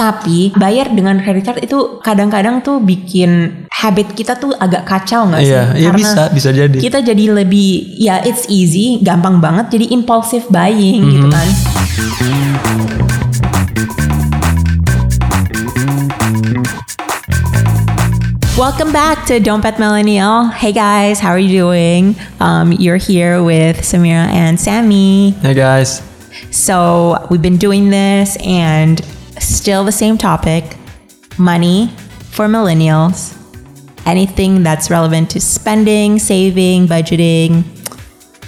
Tapi bayar dengan credit card itu kadang-kadang tuh bikin habit kita tuh agak kacau nggak sih? Iya, iya bisa, bisa jadi. Kita jadi lebih ya it's easy, gampang banget jadi impulsive buying gitu Mhm. kan. Welcome back to Don't Bet Millennial. Hey guys, how are you doing? Um, you're here with Samira and Sammy. Hey guys. So we've been doing this and still the same topic money for millennials. Anything that's relevant to spending, saving, budgeting,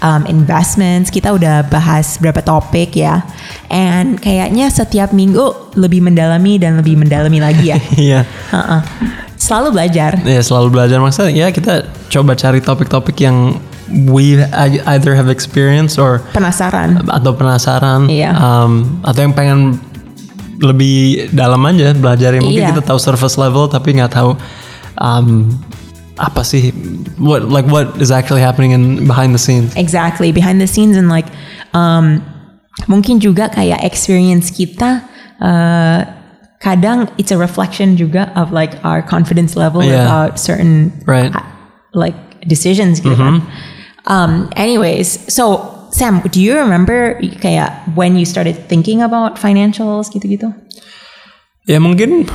um, investments. Kita udah bahas berapa topik ya. And kayaknya setiap minggu lebih mendalami dan lebih mendalami lagi ya. Iya. Heeh. Selalu belajar. Ya selalu belajar maksudnya ya kita coba cari topik-topik yang we either have experience or Penasaran. atau penasaran Iya. um, atau yang pengen lebih dalam aja belajar mungkin Iya. kita tahu surface level tapi nggak tahu um, apa sih what like what is actually happening in behind the scenes Exactly, behind the scenes and like um, mungkin juga kayak experience kita uh, kadang it's a reflection juga of like our confidence level Yeah. about certain Right. like decisions gitu kan. Um, anyways, so Sam, do you remember kayak when you started thinking about financials gitu-gitu? ya mungkin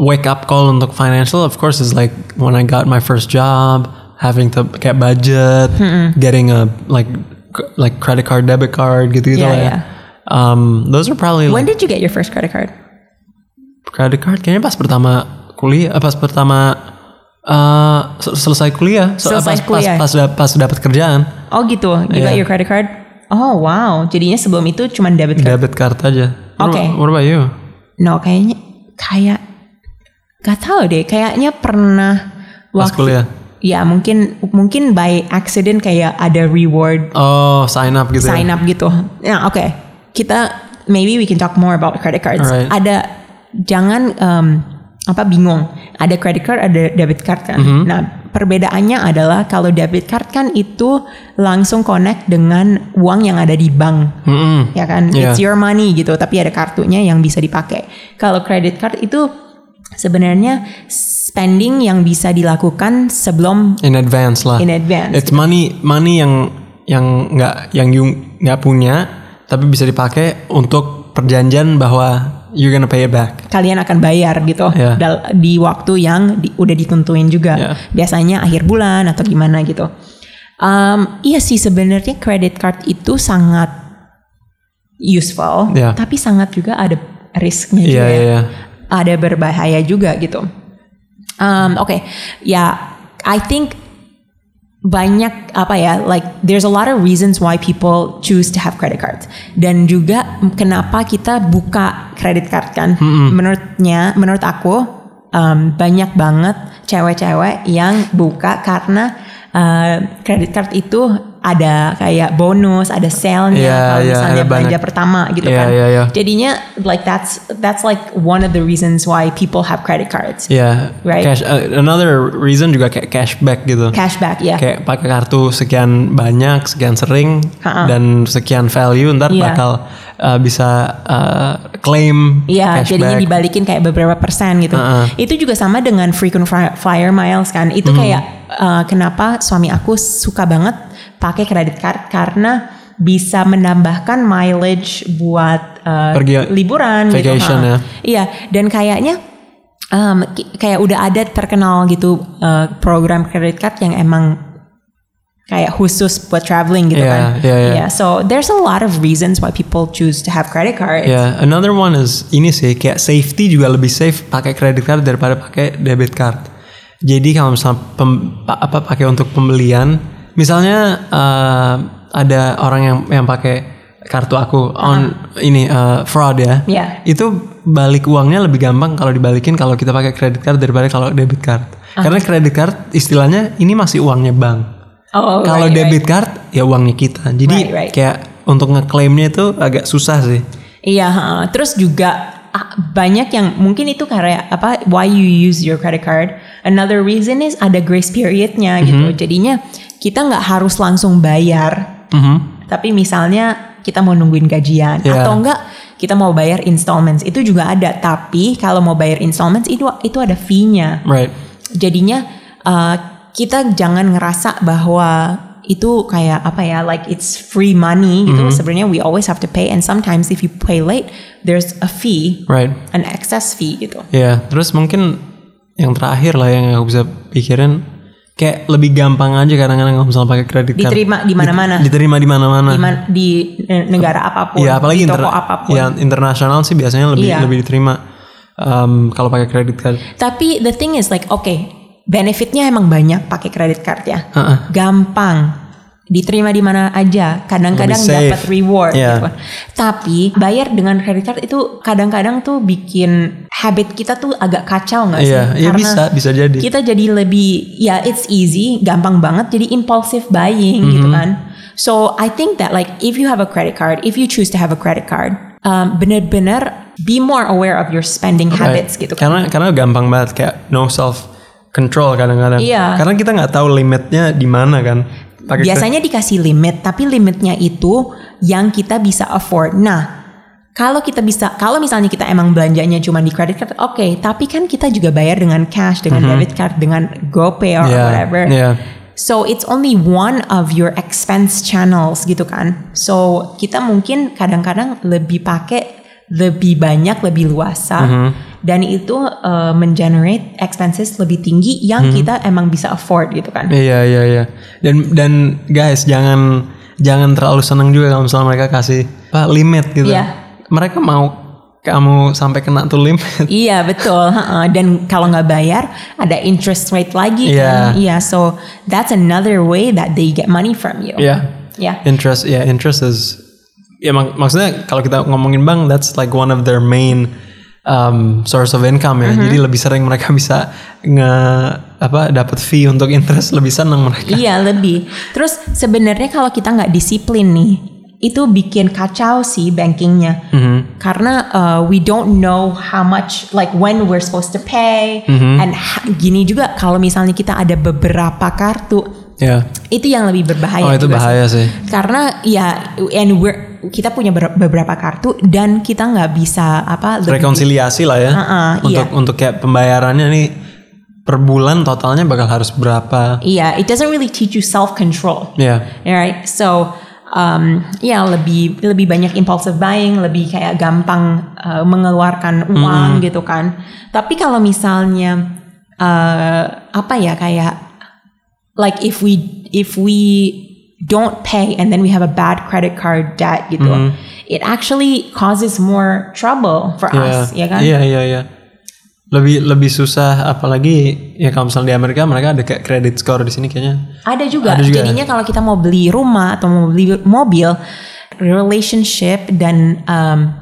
wake up call untuk financial of course is like when I got my first job having to kayak budget getting a like like credit card debit card gitu gitu Yeah, lah ya yeah. um, those are probably When like did you get your first credit card? credit card kayaknya pas pertama kuliah eh, pas pertama se- selesai kuliah So, Selesai pas, kuliah. pas pas pas dapat kerjaan Oh gitu, you got Yeah. your credit card? Oh wow, jadinya sebelum itu cuma debit card. debit card aja What Okay. what about you No, kayaknya kayak gak tahu deh. Kayaknya pernah pas kuliah Ya mungkin mungkin by accident kayak ada reward oh sign up gitu sign ya up gitu. Nah oke, kita maybe we can talk more about credit cards. Alright. Ada jangan um, apa bingung. Ada credit card, ada debit card kan. Mm-hmm. Nah perbedaannya adalah kalau debit card kan itu langsung connect dengan uang yang ada di bank Mm-mm. ya kan Yeah. it's your money gitu tapi ada kartunya yang bisa dipakai kalau credit card itu sebenarnya spending yang bisa dilakukan sebelum in advance lah in advance It's money money yang yang nggak yang nggak punya tapi bisa dipakai untuk perjanjian bahwa you're gonna pay it back. kalian akan bayar gitu Yeah. di waktu yang di- udah ditentuin juga Yeah. biasanya akhir bulan atau gimana gitu Um, iya sih sebenarnya credit card itu sangat useful Yeah. tapi sangat juga ada risknya Iya juga ya. iya. ada berbahaya juga gitu. Um, Oke, ya, I think banyak apa ya, like there's a lot of reasons why people choose to have credit cards. Dan juga kenapa kita buka credit card kan? Menurutnya, menurut aku um, banyak banget cewek-cewek yang buka karena uh, credit card itu ada kayak bonus, ada sale-nya Iya, kalau iya, misalnya ada belanja banyak. pertama gitu Iya, kan. iya, iya. Jadinya like that's that's like one of the reasons why people have credit cards. Iya. Right. Cash uh, another reason juga kayak cashback gitu. Cashback ya. Kayak pakai kartu sekian banyak, sekian sering Ha-ha. dan sekian value ntar Iya. bakal uh, bisa uh, claim Iya, jadinya dibalikin kayak beberapa persen gitu. Hmm. Itu juga sama dengan frequent fly- flyer miles kan. Itu kayak uh, kenapa suami aku suka banget pakai credit card karena bisa menambahkan mileage buat uh, Pergi- liburan vacation gitu. Ya. Iya, dan kayaknya um, kayak udah ada terkenal gitu uh, program credit card yang emang kayak khusus buat traveling gitu Iya, kan. iya, iya. Yeah, so there's a lot of reasons why people choose to have credit cards. Ya, another one is ini sih kayak safety juga lebih safe pakai credit card daripada pakai debit card. Jadi kalau misalnya pem- pa- apa pakai untuk pembelian, misalnya eh, ada orang yang yang pakai kartu aku on ini eh, fraud ya. Iya. Itu balik uangnya lebih gampang kalau dibalikin kalau kita pakai credit card daripada kalau debit card. Karena credit card istilahnya ini masih uangnya bank. Oh, kalau right, right. debit card ya uangnya kita. Jadi Right, right. kayak untuk ngeklaimnya itu agak susah sih. Iya, ha. terus juga banyak yang mungkin itu karena apa why you use your credit card. Another reason is ada grace periodnya Mhm. gitu. Jadinya kita nggak harus langsung bayar. Mhm. Tapi misalnya kita mau nungguin gajian Iya. atau enggak kita mau bayar installments itu juga ada. Tapi kalau mau bayar installments itu itu ada fee-nya. Right. Jadinya uh, kita jangan ngerasa bahwa itu kayak apa ya like it's free money gitu sebenarnya we always have to pay and sometimes if you pay late there's a fee Right. an excess fee gitu Ya, terus mungkin yang terakhir lah yang aku bisa pikirin kayak lebih gampang aja kadang-kadang kalau misalnya pakai kredit card. diterima di mana-mana Diterima di mana-mana. di, di negara apa pun Ya apalagi di toko apa pun ya, internasional sih biasanya lebih Iya. lebih diterima um, kalau pakai kredit card. tapi the thing is like okay benefitnya emang banyak pakai kredit card ya Heeh. gampang diterima di mana aja kadang-kadang dapat reward Iya. gitu tapi bayar dengan kredit card itu kadang-kadang tuh bikin habit kita tuh agak kacau nggak sih Iya, iya bisa bisa jadi. kita jadi lebih ya it's easy gampang banget jadi impulsive buying gitu Mm-hmm. kan so I think that like if you have a credit card if you choose to have a credit card um, bener-bener be more aware of your spending habits Right. gitu kan Karena karena gampang banget kayak no self control kadang-kadang. Iya. Karena kita nggak tahu limitnya di mana kan. Biasanya dikasih limit tapi limitnya itu yang kita bisa afford nah kalau kita bisa kalau misalnya kita emang belanjanya cuma di credit card oke tapi kan kita juga bayar dengan cash dengan debit card dengan GoPay or. Yeah, whatever yeah. So it's only one of your expense channels gitu kan. So kita mungkin kadang-kadang lebih pakai lebih banyak, lebih luasa Mm-hmm. dan itu uh, mengenerate expenses lebih tinggi yang Mm-hmm. kita emang bisa afford gitu kan. Iya iya iya. Dan dan guys jangan jangan terlalu senang juga kalau misalnya mereka kasih apa limit gitu. Iya. Mereka mau kamu sampai kena tuh limit. Iya betul. Dan kalau nggak bayar ada interest rate lagi kan. Iya. Iya. So that's another way that they get money from you. Iya. Yeah. Interest ya interest is ya mak- maksudnya kalau kita ngomongin bank that's like one of their main um, source of income ya. Mm-hmm. Jadi lebih sering mereka bisa nge apa dapat fee untuk interest lebih senang mereka. Iya lebih. Terus sebenarnya kalau kita nggak disiplin nih, itu bikin kacau sih bankingnya. Karena uh, we don't know how much, like when we're supposed to pay, and ha- gini juga kalau misalnya kita ada beberapa kartu, Ya. itu yang lebih berbahaya. Oh itu sih. bahaya sih. Karena ya, and we're kita punya ber- beberapa kartu dan kita nggak bisa apa lebih Rekonsiliasi lah ya. Heeh, untuk iya. untuk kayak pembayarannya nih per bulan totalnya bakal harus berapa. Iya, it doesn't really teach you self control. Ya. Alright, so um, ya lebih lebih banyak impulsive buying, lebih kayak gampang uh, mengeluarkan uang gitu kan. Tapi kalau misalnya uh, apa ya kayak like if we if we don't pay and then we have a bad credit card debt gitu, it actually causes more trouble for us, ya kan? Iya iya iya. Lebih lebih susah apalagi ya kalau misalnya di Amerika mereka ada kayak credit score di sini kayaknya. Ada juga. Ada juga. Jadinya kalau kita mau beli rumah atau mau beli mobil, relationship dan um,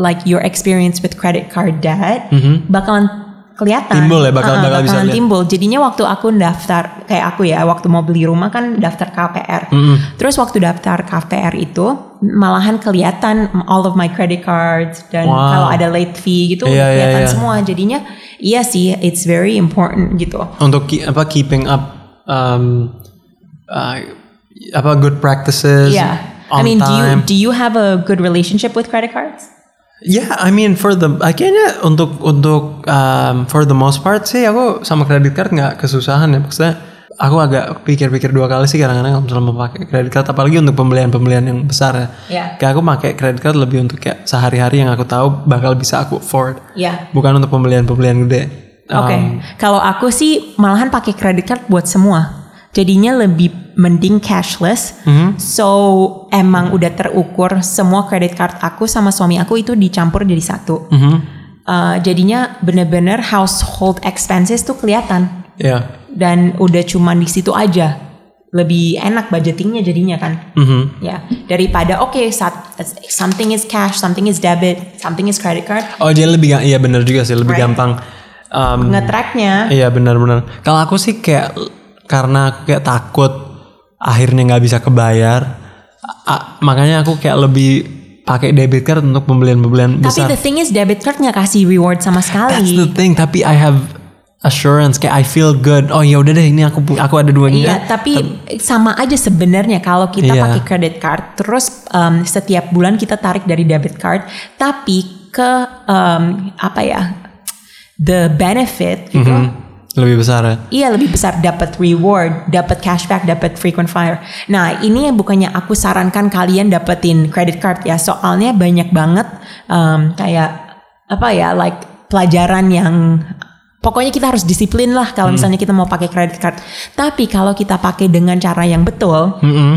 like your experience with credit card debt bakalan kelihatan. Timbul ya, bakal- Uh-uh, bakal bisa lihat. timbul. Jadinya waktu aku daftar kayak aku ya, waktu mau beli rumah kan daftar KPR. Mm-hmm. Terus waktu daftar KPR itu malahan kelihatan all of my credit cards dan Wow. kalau ada late fee gitu Iya, iya, kelihatan iya. semua. Jadinya iya sih, it's very important gitu. Untuk apa keeping up um, uh, apa good practices. Yeah. I mean, do you time. do you have a good relationship with credit cards? Yeah, I mean for the kayaknya untuk untuk um, for the most part sih aku sama kredit card nggak kesusahan ya maksudnya aku agak pikir-pikir dua kali sih kadang-kadang kalau misalnya mau pakai kredit card apalagi untuk pembelian-pembelian yang besar ya. Yeah. Kayak aku pakai kredit card lebih untuk kayak sehari-hari yang aku tahu bakal bisa aku afford. Ya. Bukan untuk pembelian-pembelian gede. Oke. Um, Kalau aku sih malahan pakai credit card buat semua. Jadinya lebih mending cashless. Mhm. So emang udah terukur semua credit card aku sama suami aku itu dicampur jadi satu. mhm. Uh, jadinya bener-bener household expenses tuh kelihatan Ya. dan udah cuma di situ aja. Lebih enak budgetingnya jadinya kan. Mhm. Ya, daripada oke saat something is cash, something is debit, something is credit card, Oh jadi lebih iya bener juga sih lebih Right. gampang. Um, ngetracknya Iya benar-benar. Kalau aku sih kayak karena aku kayak takut akhirnya nggak bisa kebayar, a- makanya aku kayak lebih pakai debit card untuk pembelian-pembelian Tapi besar. the thing is debit card nggak kasih reward sama That's sekali. the thing. Tapi I have assurance kayak I feel good. Oh ya udah deh ini aku aku ada duanya. Iya, tapi sama aja sebenarnya kalau kita Iya. pakai credit card, terus um, setiap bulan kita tarik dari debit card, tapi ke um, apa ya, the benefit gitu, Hmm, lebih besar ya. iya lebih besar dapat reward, dapat cashback, dapat frequent flyer. Nah ini yang bukannya aku sarankan kalian dapetin credit card ya, soalnya banyak banget um, kayak apa ya, like pelajaran yang pokoknya kita harus disiplin lah kalau Hmm. misalnya kita mau pakai credit card. Tapi kalau kita pakai dengan cara yang betul, Mm-mm.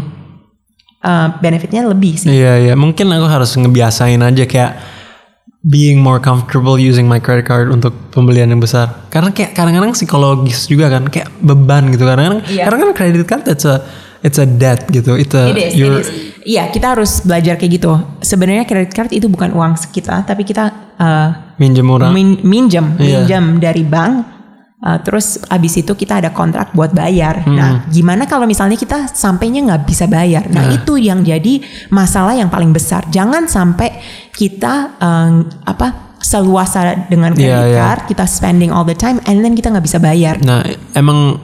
uh, benefitnya lebih sih. Iya iya mungkin aku harus ngebiasain aja kayak being more comfortable using my credit card untuk pembelian yang besar. Karena kayak kadang-kadang psikologis juga kan kayak beban gitu kadang-kadang. Iya. Karena kan credit card it's a it's a debt gitu. It's a It is, it is. Iya, kita harus belajar kayak gitu. Sebenarnya credit card itu bukan uang kita, tapi kita uh, minjem murah. min- minjem, Iya. minjem dari bank. Uh, terus abis itu kita ada kontrak buat bayar. Hmm. Nah, gimana kalau misalnya kita sampainya nggak bisa bayar? Nah, itu yang jadi masalah yang paling besar. Jangan sampai kita um, apa seluasa dengan Iya, credit iya. card, kita spending all the time, and then kita nggak bisa bayar. Nah, emang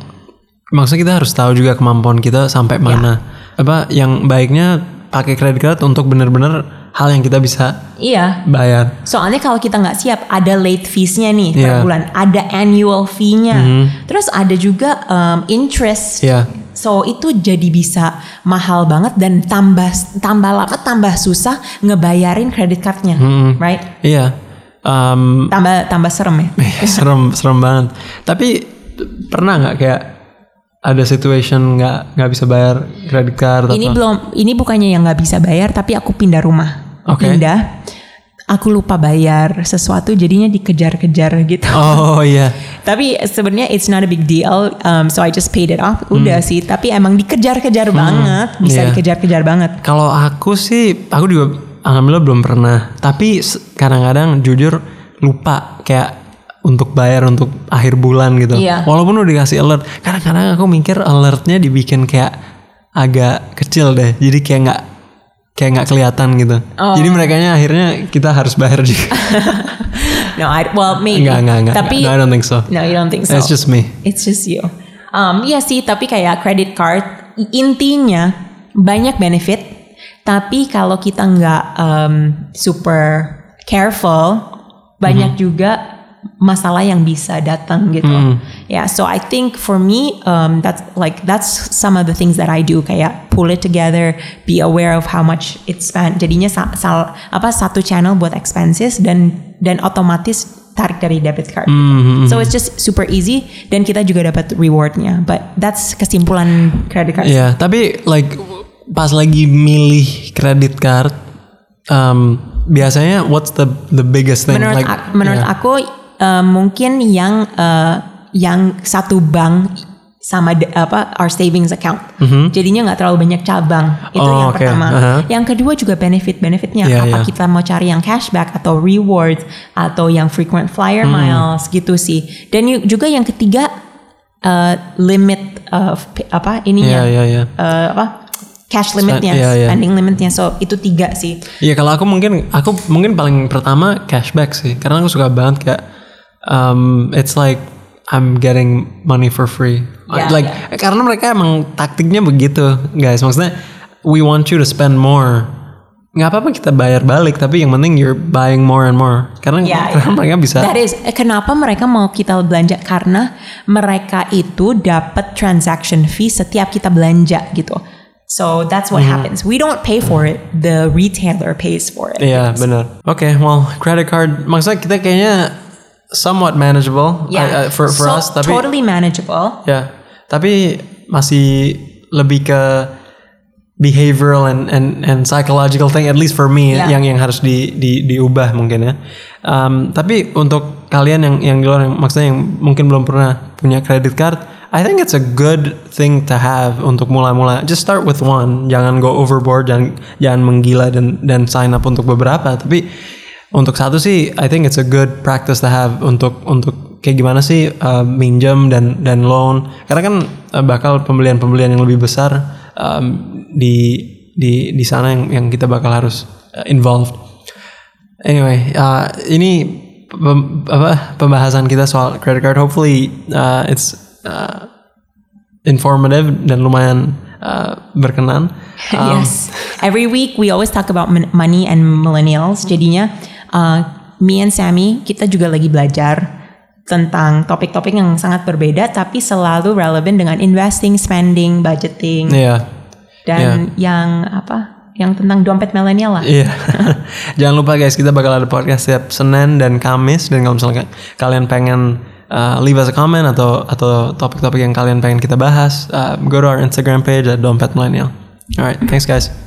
maksudnya kita harus tahu juga kemampuan kita sampai mana. Apa yang baiknya pakai credit card untuk bener-bener hal yang kita bisa Iya, bayar. Soalnya kalau kita nggak siap, ada late fees-nya nih per Iya. bulan, ada annual fee-nya, terus ada juga um, interest. Iya. So itu jadi bisa mahal banget dan tambah tambah lama tambah susah ngebayarin credit card-nya, right? Iya. Em, Tambah tambah serem ya. serem serem banget. Tapi pernah nggak kayak ada situation nggak nggak bisa bayar credit card ini atau belum, ini bukannya yang nggak bisa bayar, tapi aku pindah rumah, Oke. pindah. Aku lupa bayar sesuatu, jadinya dikejar-kejar gitu. Oh iya. Tapi sebenarnya it's not a big deal, um, so I just paid it off. Udah sih, tapi emang dikejar-kejar banget, bisa iya. dikejar-kejar banget. Kalau aku sih aku juga alhamdulillah belum pernah. Tapi kadang-kadang jujur lupa kayak untuk bayar untuk akhir bulan gitu. Iya. Walaupun udah dikasih alert, kadang-kadang aku mikir alertnya dibikin kayak agak kecil deh. Jadi kayak nggak kayak nggak kelihatan gitu. Oh. Jadi mereka akhirnya kita harus bayar juga. No, I well maybe. Enggak, enggak, enggak. Tapi No, I don't think so. no, you don't think so. It's just me. It's just you. Um, iya sih, tapi kayak credit card intinya banyak benefit, tapi kalau kita nggak um, super careful, banyak juga masalah yang bisa datang gitu. Yeah, so I think for me, um, that's like that's some of the things that I do kayak pull it together, be aware of how much it spent. Jadinya sa- sal- apa satu channel buat expenses dan dan otomatis tarik dari debit card. So it's just super easy dan kita juga dapat rewardnya. But that's kesimpulan credit card. Iya, tapi like pas lagi milih credit card, um, biasanya what's the the biggest thing? menurut like, a- menurut yeah. aku uh, mungkin yang uh, yang satu bank sama de- apa our savings account. Jadinya nggak terlalu banyak cabang. Itu Mm-hmm. Oh, yang oke. pertama. Aha. Yang kedua juga benefit-benefitnya. Iya, Apa iya. kita mau cari yang cashback atau rewards atau yang frequent flyer Hmm. miles gitu sih. Dan juga yang ketiga uh, limit of apa ininya. Iya, iya, iya. uh, apa cash limitnya, iya, iya. spending limitnya. So itu tiga sih. Iya kalau aku mungkin aku mungkin paling pertama cashback sih karena aku suka banget kayak um, it's like I'm getting money for free. Ya, like ya. karena mereka emang taktiknya begitu guys. Maksudnya we want you to spend more. Nggak apa-apa kita bayar balik tapi yang penting you're buying more and more karena, Ya, karena mereka bisa That is, eh, kenapa mereka mau kita belanja? Karena mereka itu dapat transaction fee setiap kita belanja gitu. So that's what Mm-hmm. happens. We don't pay for it. The retailer pays for it. Iya benar. Oke, well credit card maksudnya kita kayaknya somewhat manageable I- I- for for so us tapi totally manageable. ya tapi masih lebih ke behavioral and and and psychological thing at least for me Ya. yang yang harus di, di diubah mungkin ya. Um, tapi untuk kalian yang yang di luar yang maksudnya yang mungkin belum pernah punya credit card, I think it's a good thing to have untuk mula-mula. Just start with one, jangan go overboard, jangan jangan menggila dan dan sign up untuk beberapa. Tapi untuk satu sih, I think it's a good practice to have untuk untuk kayak gimana sih uh, minjem dan dan loan. Karena kan uh, bakal pembelian-pembelian yang lebih besar um, di di di sana yang yang kita bakal harus uh, involved. Anyway, uh, ini pem- apa pembahasan kita soal credit card. Hopefully uh, it's uh, informative dan lumayan uh, berkenan. Um, yes. Every week we always talk about mon- money and millennials. Jadinya uh, me and Sammy kita juga lagi belajar tentang topik-topik yang sangat berbeda tapi selalu relevan dengan investing, spending, budgeting Iya. dan yang apa? Yang tentang dompet milenial lah. Iya. Jangan lupa guys, kita bakal ada podcast setiap Senin dan Kamis dan kalau misalnya kalian pengen uh, leave us a comment atau atau topik-topik yang kalian pengen kita bahas, uh, go to our Instagram page at dompet millennial. Alright, thanks guys.